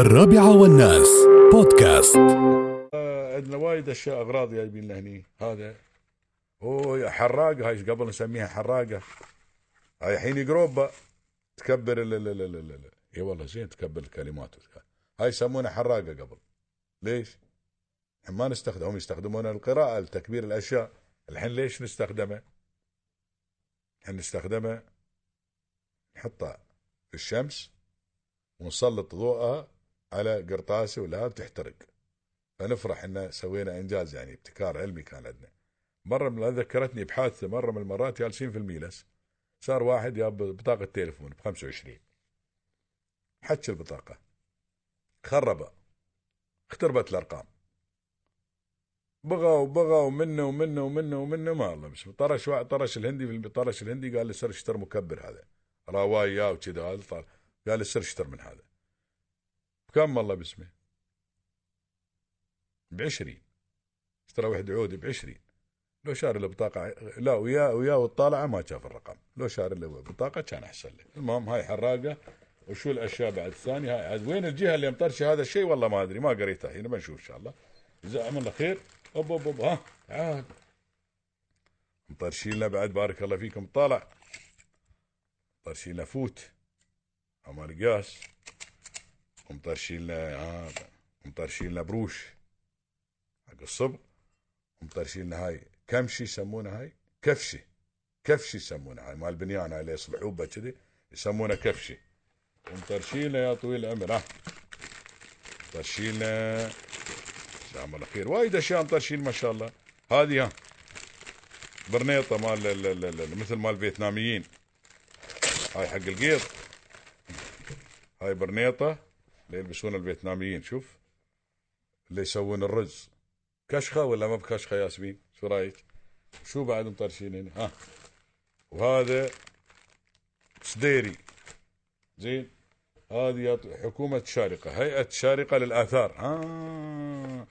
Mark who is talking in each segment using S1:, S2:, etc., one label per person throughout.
S1: الرابعة والناس. بودكاست.
S2: آه، عندنا وايد أشياء أغراض جايبين لنا هني هذا يا حراقة هاي قبل نسميها حراقة؟ هاي الحين جروبه تكبر ال ال ال ال ال إي والله زين تكبر الكلمات. هاي يسمونها حراقة قبل. ليش؟ ما نستخدم هم يستخدمون القراءة لتكبير الأشياء. الحين ليش نستخدمه؟ الحين نستخدمه نحطها في الشمس ونسلط ضوءها على قرطاسه ولا هذا تحترق فنفرح إن سوينا إنجاز يعني ابتكار علمي كان عندنا. مرة من ذكرتني بحادثة مرة من المرات جالسين في الميلس. صار واحد جاب بطاقة تليفون ب 25 حج البطاقة. خربها اختربت الأرقام. بغى وبغى ومنه ومنه ومنه ومنه ما الله بس. طرش طرش الهندي في طرش الهندي قال لي سر اشتر مكبر هذا. رواية وكذا. قال لي سر اشتر من هذا. بكم والله باسمه بعشرين. اشترى واحد عودي بعشرين. لو شار له بطاقة لا وياه وياه والطالعة ما شاف الرقم. لو شار له بطاقة كان أحسن له المهم هاي حراقة. وشو الأشياء بعد؟ الثانية هاي عاد وين الجهة اللي مطرشة هذا الشيء؟ والله ما أدري ما قريتها. هنا بنشوف إن شاء الله. جزاهم الله خير. أوب أوب أوب ها تعال مطرشين بعد. بارك الله فيكم. طالع. مطرشين فوت. عمر قياس ومطرشين له هذا ومطرشين له بروش حق الصبغ ومطرشين له هاي كمشي يسمونها هاي كفشي كفشي يسمونها هاي مال بنيان هاي اللي يصلحوه كذي يسمونه كفشي ومطرشين له يا طويل العمر ها مطرشين له جزاهم الله خير وايد اشياء مطرشين ما شاء الله هذه ها برنيطه مال ال- ال- ال- مثل مال الفيتناميين هاي حق القيط هاي برنيطه اللي يلبسون الفيتناميين؟ شوف اللي يسوون الرز. كشخة ولا ما بكشخة ياسمين؟ شو رأيك؟ شو بعد مطرشين هنا؟ ها. وهذا سديري زين؟ هذه حكومة الشارقة هيئة الشارقة للآثار. آه.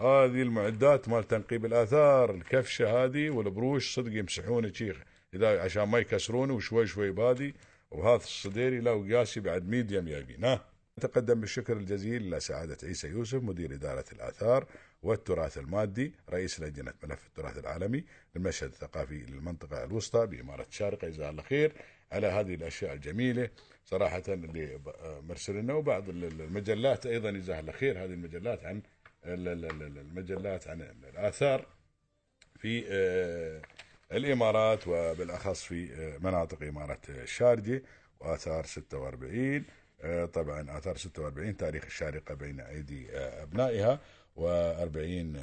S2: هذه المعدات مال تنقيب الآثار الكفشة هذه والبروش حق يمسحون شيخ إذا عشان ما يكسرونه وشوي شوي بادي. وهذا الصديري له وقياسي بعد medium جايبين ها. نتقدم بالشكر الجزيل لسعادة عيسى يوسف مدير إدارة الآثار والتراث المادي رئيس لجنة ملف التراث العالمي للمشهد الثقافي للمنطقة الوسطى بإمارة الشارقة جزاه الله خير على هذه الأشياء الجميلة. صراحة اللي مرسل لنا وبعض ال- ال- المجلات أيضا جزاه الله خير. هذه المجلات عن ال- ال- ال- المجلات عن الآثار في آه، الإمارات وبالأخص في آه، مناطق إمارة الشارجة وآثار 46 آه، طبعا آثار 46 تاريخ الشارقة بين أيدي آه، أبنائها و40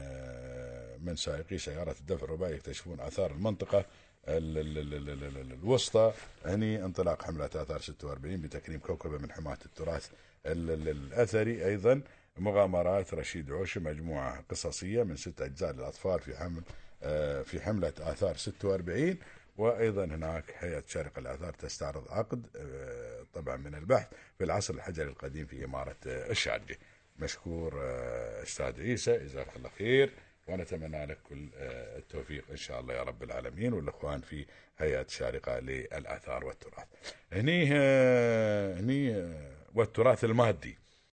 S2: من سائقي سيارة الدفع الرباعي يكتشفون آثار المنطقة ال- ال- ال- ال- ال- ال- الوسطى. هني انطلاق حملة آثار 46 بتكريم كوكبة من حماة التراث ال- ال- الأثري. أيضا مغامرات رشيد عوش مجموعة قصصية من ست أجزاء للأطفال في حمل آه، في حملة آثار 46 وأيضا هناك هيئة شارقة الآثار تستعرض عقد آه، طبعا من البحث في العصر الحجري القديم في إمارة الشارجة. مشكور آه، أستاذ عيسى جزاك الله خير ونتمنى لك كل آه، التوفيق إن شاء الله يا رب العالمين والإخوان في هيئة شارقة للآثار والتراث. هني آه، هني والتراث المادي